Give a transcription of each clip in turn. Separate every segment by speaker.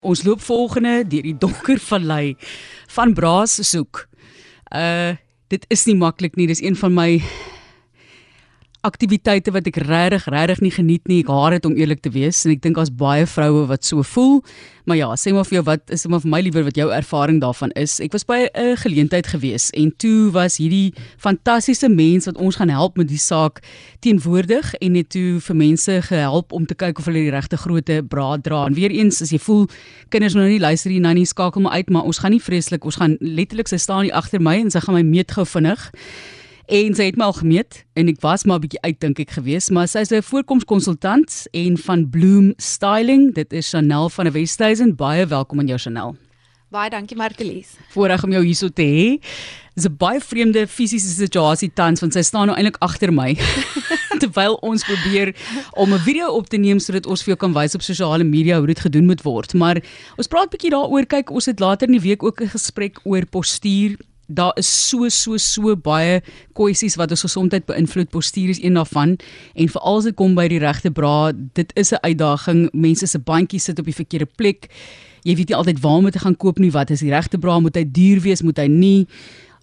Speaker 1: Ons loop volgende deur die donker vallei van Braas soek. Uh dit is nie maklik nie. Dis een van my aktiwiteite wat ek regtig regtig nie geniet nie. Ek haat dit om eerlik te wees en ek dink daar's baie vroue wat so voel. Maar ja, sê maar vir jou wat is maar vir my liewer wat jou ervaring daarvan is. Ek was by 'n geleentheid gewees en toe was hierdie fantastiese mens wat ons gaan help met die saak teenwoordig en het toe vir mense gehelp om te kyk of hulle die regte grootte braad dra. En weer eens as jy voel kinders nou nie luister hier nou nie skakel maar uit, maar ons gaan nie vreeslik, ons gaan letterlik sy staan hier agter my en sy gaan my meet gou vinnig en sy het my al gemeet en ek was maar 'n bietjie uit dink ek gewees maar sy is 'n voorkomskonsultant en van Bloom Styling dit is Chanel van Westhuizen baie welkom aan jou Chanel
Speaker 2: Baie dankie Martelies.
Speaker 1: Voorreg om jou hier so te hê. Dis 'n baie vreemde fisiese situasie tans want sy staan nou eintlik agter my terwyl ons probeer om 'n video op te neem sodat ons vir jou kan wys op sosiale media hoe dit gedoen moet word. Maar ons praat 'n bietjie daaroor kyk ons het later in die week ook 'n gesprek oor postuur daar is so so so baie kwessies wat ons gesondheid beïnvloed. Postuur is een daarvan en veral as dit kom by die regte bra, dit is 'n uitdaging. Mense se bandjies sit op die verkeerde plek. Jy weet nie altyd waar om te gaan koop nie. Wat is die regte bra? Moet hy duur wees? Moet hy nie?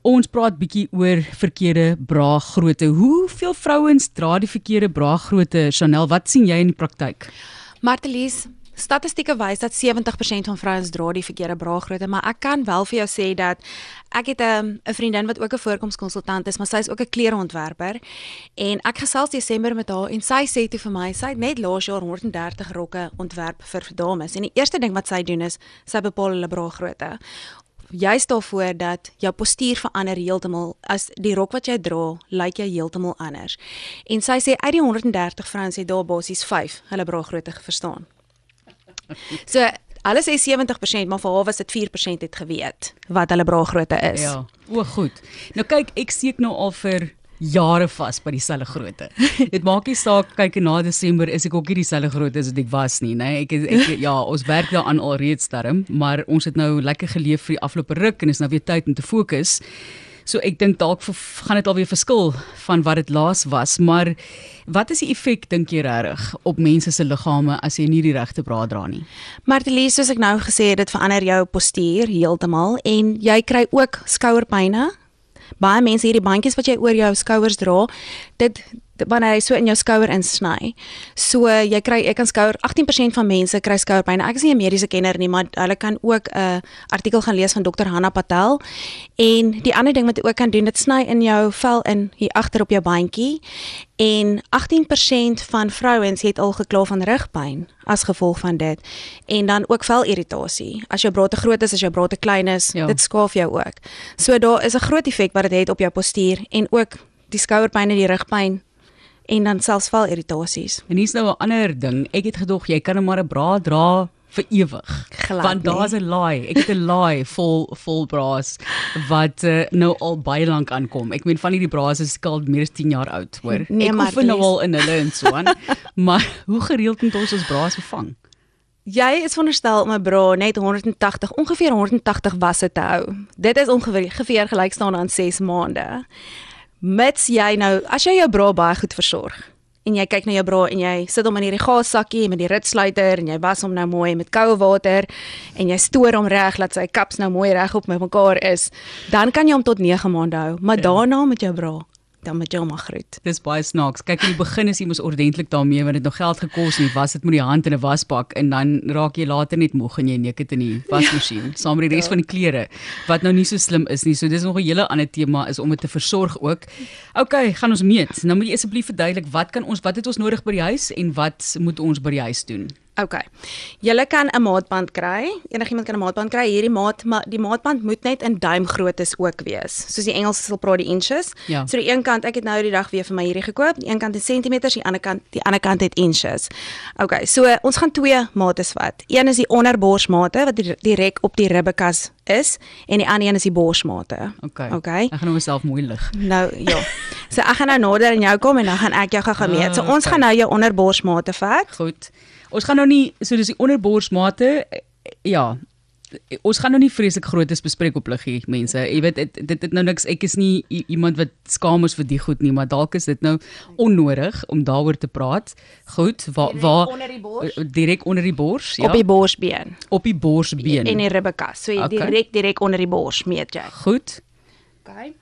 Speaker 1: Ons praat bietjie oor verkeerde bra grootte. Hoeveel vrouens dra die verkeerde bra grootte? Chanel, wat sien jy in die praktyk?
Speaker 2: Martelies, Statistieke wys dat 70% van vrouens dra die verkeerde bragrootte, maar ek kan wel vir jou sê dat ek het 'n um, 'n vriendin wat ook 'n voorkomskonsultant is, maar sy is ook 'n klereontwerper en ek gesels Desember met haar en sy sê toe vir my, sy het net laas jaar 130 rokke ontwerp vir dames en die eerste ding wat sy doen is sy bepaal hulle bragrootte juist daarvoor dat jou postuur verander heeltemal as die rok wat jy dra, lyk jy heeltemal anders. En sy sê uit die 130 vrouens het daar basies 5 hulle bragrootte verstaan. So hulle sê 70%, maar vir haar was dit 4% het geweet wat hulle bragrootte is.
Speaker 1: Ja. O, goed. Nou kyk, ek seek nou al vir jare vas by dieselfde grootte. Dit maak nie saak kyk na Desember is ek ook nie dieselfde grootte as wat ek was nie, nê. Nee, ek ek ja, ons werk daaraan alreeds darm, maar ons het nou lekker geleef vir die afgelope ruk en is nou weer tyd om te fokus. So ek dink dalk gaan dit alweer verskil van wat dit laas was, maar wat is die effek dink jy regtig op mense se liggame as jy nie die regte bra dra nie?
Speaker 2: Martelie, soos ek nou gesê het, dit verander jou postuur heeltemal en jy kry ook skouerpynne. Baie mense hierdie bandjies wat jy oor jou skouers dra, dit wanneer hy so in jou skouer insny. So jy kry ek kan skouer 18% van mense kry skouerpyn. Ek is nie 'n mediese kenner nie, maar hulle kan ook 'n uh, artikel gaan lees van Dr. Hanna Patel. En die ander ding wat jy ook kan doen, dit sny in jou vel in hier agter op jou bandjie. En 18% van vrouens het al gekla van rugpyn as gevolg van dit. En dan ook velirritasie. As jou bra te groot is, as jou bra te klein is, ja. dit skaaf jou ook. So daar is 'n groot effek wat dit het op jou postuur en ook die skouerpyn en die rugpyn en dan selfs val irritasies.
Speaker 1: En hier's nou 'n ander ding. Ek het gedog jy kan net maar 'n bra dra vir ewig. Want daar's 'n laai. Ek het 'n laai vol vol bras wat uh, nou al baie lank aankom. Ek meen van hierdie bras is skuld meer as 10 jaar oud, hoor. Nee, ek hoef nou al in hulle en so aan. maar hoe gereeld moet ons ons bras vervang?
Speaker 2: Jy is veronderstel om 'n bra net 180, ongeveer 180 wasse te hou. Dit is ongeveer gelykstaande aan 6 maande mits jy nou as jy jou bra baie goed versorg en jy kyk na jou bra en jy sit hom in hierdie gassakkie met die ritsluiter en jy was hom nou mooi met koue water en jy stoor hom reg dat sy kaps nou mooi reg op mekaar is dan kan jy hom tot 9 maande hou maar ja. daarna met jou bra dan met jou maar groet.
Speaker 1: Dis baie snaaks. Kyk in die begin is jy mos ordentlik daarmee want dit nog geld gekos en was dit met die hand in 'n wasbak en dan raak jy later net moeg en jy neek dit in die wasmasjien ja. saam met die res ja. van die klere wat nou nie so slim is nie. So dis nog 'n hele ander tema is om dit te versorg ook. OK, gaan ons meet. Nou moet jy asseblief verduidelik wat kan ons wat het ons nodig by die huis en wat moet ons by die huis doen?
Speaker 2: OK. Julle kan 'n maatband kry. Enigiemand kan 'n maatband kry. Hierdie maat maar die maatband moet net in duimgrootte ook wees. Soos die Engelse sal praat die inches. Ja. So die een kant, ek het nou die dag weer vir my hierdie gekoop. Die een kant is sentimeters, die ander kant, die ander kant het inches. OK. So ons gaan twee maate vat. Een is die onderborsmate wat direk op die ribbekas is en die ander een is die borsmate.
Speaker 1: OK. OK. Ek gaan nou myself mooi lig.
Speaker 2: Nou ja. So ek gaan nou nader in jou kom en dan gaan ek jou gou gemeet. So ons okay. gaan nou jou onderborsmate vat.
Speaker 1: Goed. Ons gaan nou nie so dis die onderborsmate ja. ons gaan nou nie vreeslik grootes bespreek op liggie mense. Jy weet dit dit het nou niks ek is nie iemand wat skaam is vir die goed nie, maar dalk is dit nou onnodig om daaroor te praat. Goed, waar
Speaker 2: bors,
Speaker 1: direk onder die bors, ja.
Speaker 2: op die borsbeen,
Speaker 1: op die borsbeen.
Speaker 2: en die ribbekas. So
Speaker 1: Okay.
Speaker 2: direk direk onder die bors meet jy.
Speaker 1: Goed.
Speaker 2: Okay.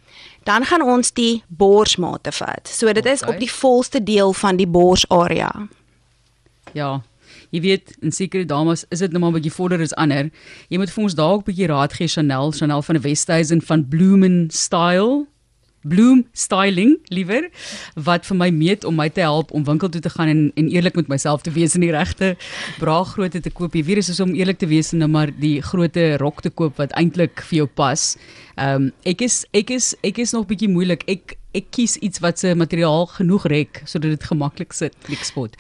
Speaker 2: Dan gaan ons die borsmate vat. So dit is
Speaker 1: Okay.
Speaker 2: op die volste deel van die borsarea.
Speaker 1: Ja. Jy weet, in sekere dames is dit nou maar 'n bietjie vorder as ander. Jy moet vir ons dalk 'n bietjie raad gee Chanel, Chanel van Westhuizen van Bloomen Style. Bloom styling liewer wat vir my meet om my te help om winkel toe te gaan en en eerlik met myself te wees en die regte braaggrootte te koop. Weet dis om eerlik te wees en nou maar die grootte rok te koop wat eintlik vir jou pas. Ehm um, ek is ek is ek is nog bietjie moeilik. Ek ek kies iets wat se materiaal genoeg rek sodat dit gemaklik sit, klikspot.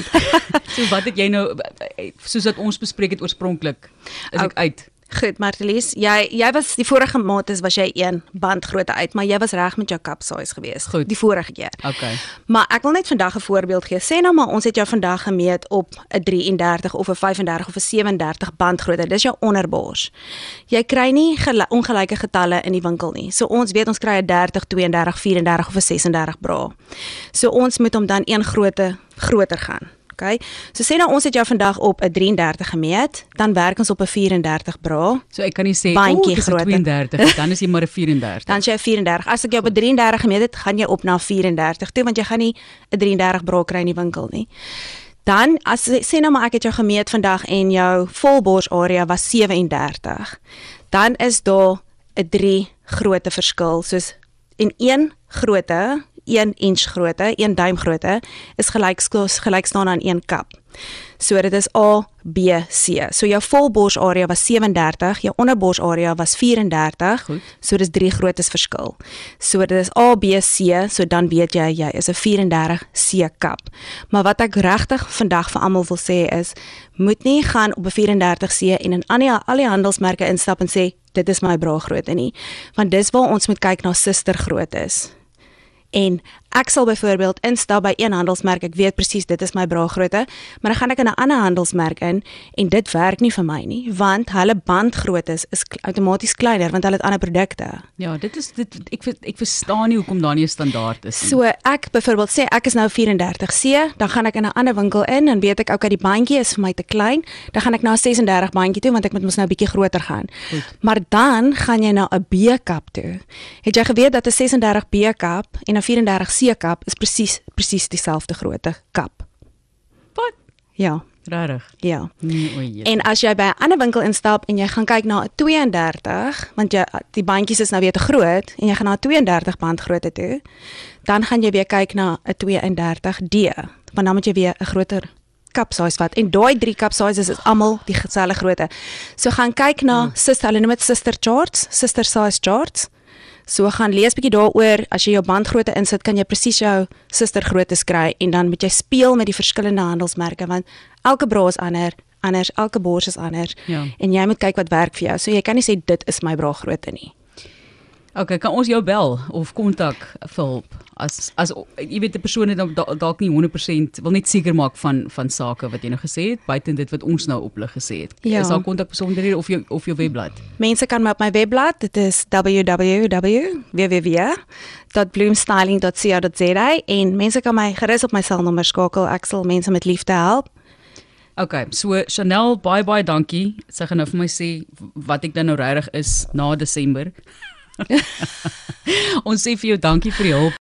Speaker 1: so wat het jy nou soos wat ons bespreek het oorspronklik is ek uit.
Speaker 2: Goed, Martelies, jy jy was die vorige maat is was jy 1 bandgrootte uit, maar jy was reg met jou cup size geweest
Speaker 1: Goed.
Speaker 2: die vorige keer.
Speaker 1: Okay.
Speaker 2: Maar ek wil net vandag 'n voorbeeld gee. Sê nou maar ons het jou vandag gemeet op 'n 33 of 'n 35 of 'n 37 bandgrootte. Dis jou onderbors. Jy kry nie gel- ongelyke getalle in die winkel nie. So ons weet ons kry 'n 30, 32, 34 of 'n 36 bra. So ons moet hom dan een grootte groter gaan. Okay. So sê nou ons het jou vandag op 'n 33 gemeet, dan werk ons op 'n 34 bra.
Speaker 1: So ek kan nie sê o, ek is 'n
Speaker 2: grootte.
Speaker 1: 32, dan is jy maar 'n 34.
Speaker 2: Dan is jy 'n 34. As ek jou op 'n 33 gemeet het, gaan jy op na 34 toe want jy gaan nie 'n 33 bra kry in die winkel nie. Dan as sê nou maar ek het jou gemeet vandag en jou volborsarea was 37. Dan is daar 'n 3 grootte verskil soos en 1 grootte 1 inch grootte, 1 duim grootte is gelyk gelyk staan aan 1 kap. So dit is A, B, C. So jou volborsarea was 37, jou onderborsarea was 34.
Speaker 1: Goed.
Speaker 2: So dis drie grootes verskil. So dit is A, B, C, so dan weet jy jy is 'n 34 C kap. Maar wat ek regtig vandag vir almal wil sê is moet nie gaan op 'n 34 C en in al die al die handelsmerke instap en sê dit is my bragrootte nie, want dis waar ons moet kyk na sustergroottes. En ek sal byvoorbeeld instap by een handelsmerk, ek weet presies dit is my bragrootte, maar dan gaan ek in 'n ander handelsmerk in en dit werk nie vir my nie, want hulle bandgroottes is outomaties kleiner want hulle het ander produkte.
Speaker 1: Ja, dit is dit ek ek verstaan nie hoekom daar nie 'n standaard is nie.
Speaker 2: So ek byvoorbeeld sê ek is nou 34C, dan gaan ek in 'n ander winkel in en weet ek okay die bandjie is vir my te klein, dan gaan ek na 'n 36 bandjie toe want ek moet mos nou 'n bietjie groter gaan.
Speaker 1: Goed.
Speaker 2: Maar dan gaan jy na 'n B-kap toe. Het jy geweet dat 'n 36 B-kap en 'n 34 C-kap is presies presies dieselfde grootte kap?
Speaker 1: Wat?
Speaker 2: Ja,
Speaker 1: Regtig?
Speaker 2: ja.
Speaker 1: Nee, o jee.
Speaker 2: En as jy by 'n ander winkel instap en jy gaan kyk na 'n 32, want jy die bandjies is nou weer te groot en jy gaan na 'n 32 bandgrootte toe, dan gaan jy weer kyk na 'n 32D, want dan moet jy weer 'n groter cup size vat en daai drie cup sizes is almal dieselfde grootte. So gaan kyk na hmm. sister, hulle noem dit sister charts, sister size charts. So gaan lees bietjie daaroor as jy jou bandgrootte insit, kan jy presies jou sustergrootte kry en dan moet jy speel met die verskillende handelsmerke want elke bra is ander, anders, elke bors is anders
Speaker 1: Ja.
Speaker 2: en jy moet kyk wat werk vir jou. So jy kan nie sê dit is my bra grootte nie.
Speaker 1: Okay, kan ons jou bel of kontak vir hulp? As as jy weet 'n persoon het nou da- dalk nie 100% wil net seker maak van van sake wat jy nou gesê het, buite dit wat ons nou op lig gesê het.
Speaker 2: Ja.
Speaker 1: Is daar kontak besonderhede of jou of jou webblad?
Speaker 2: Mense kan my op my webblad, dit is www.bloomstyling.co.za en mense kan my gerus op my selnommer skakel. Ek sal mense met liefde help.
Speaker 1: Okay, so Chanel, baie baie dankie. Sy gaan nou vir my sê wat ek dan nou regtig is na Desember. ons sê vir jou dankie vir die hulp.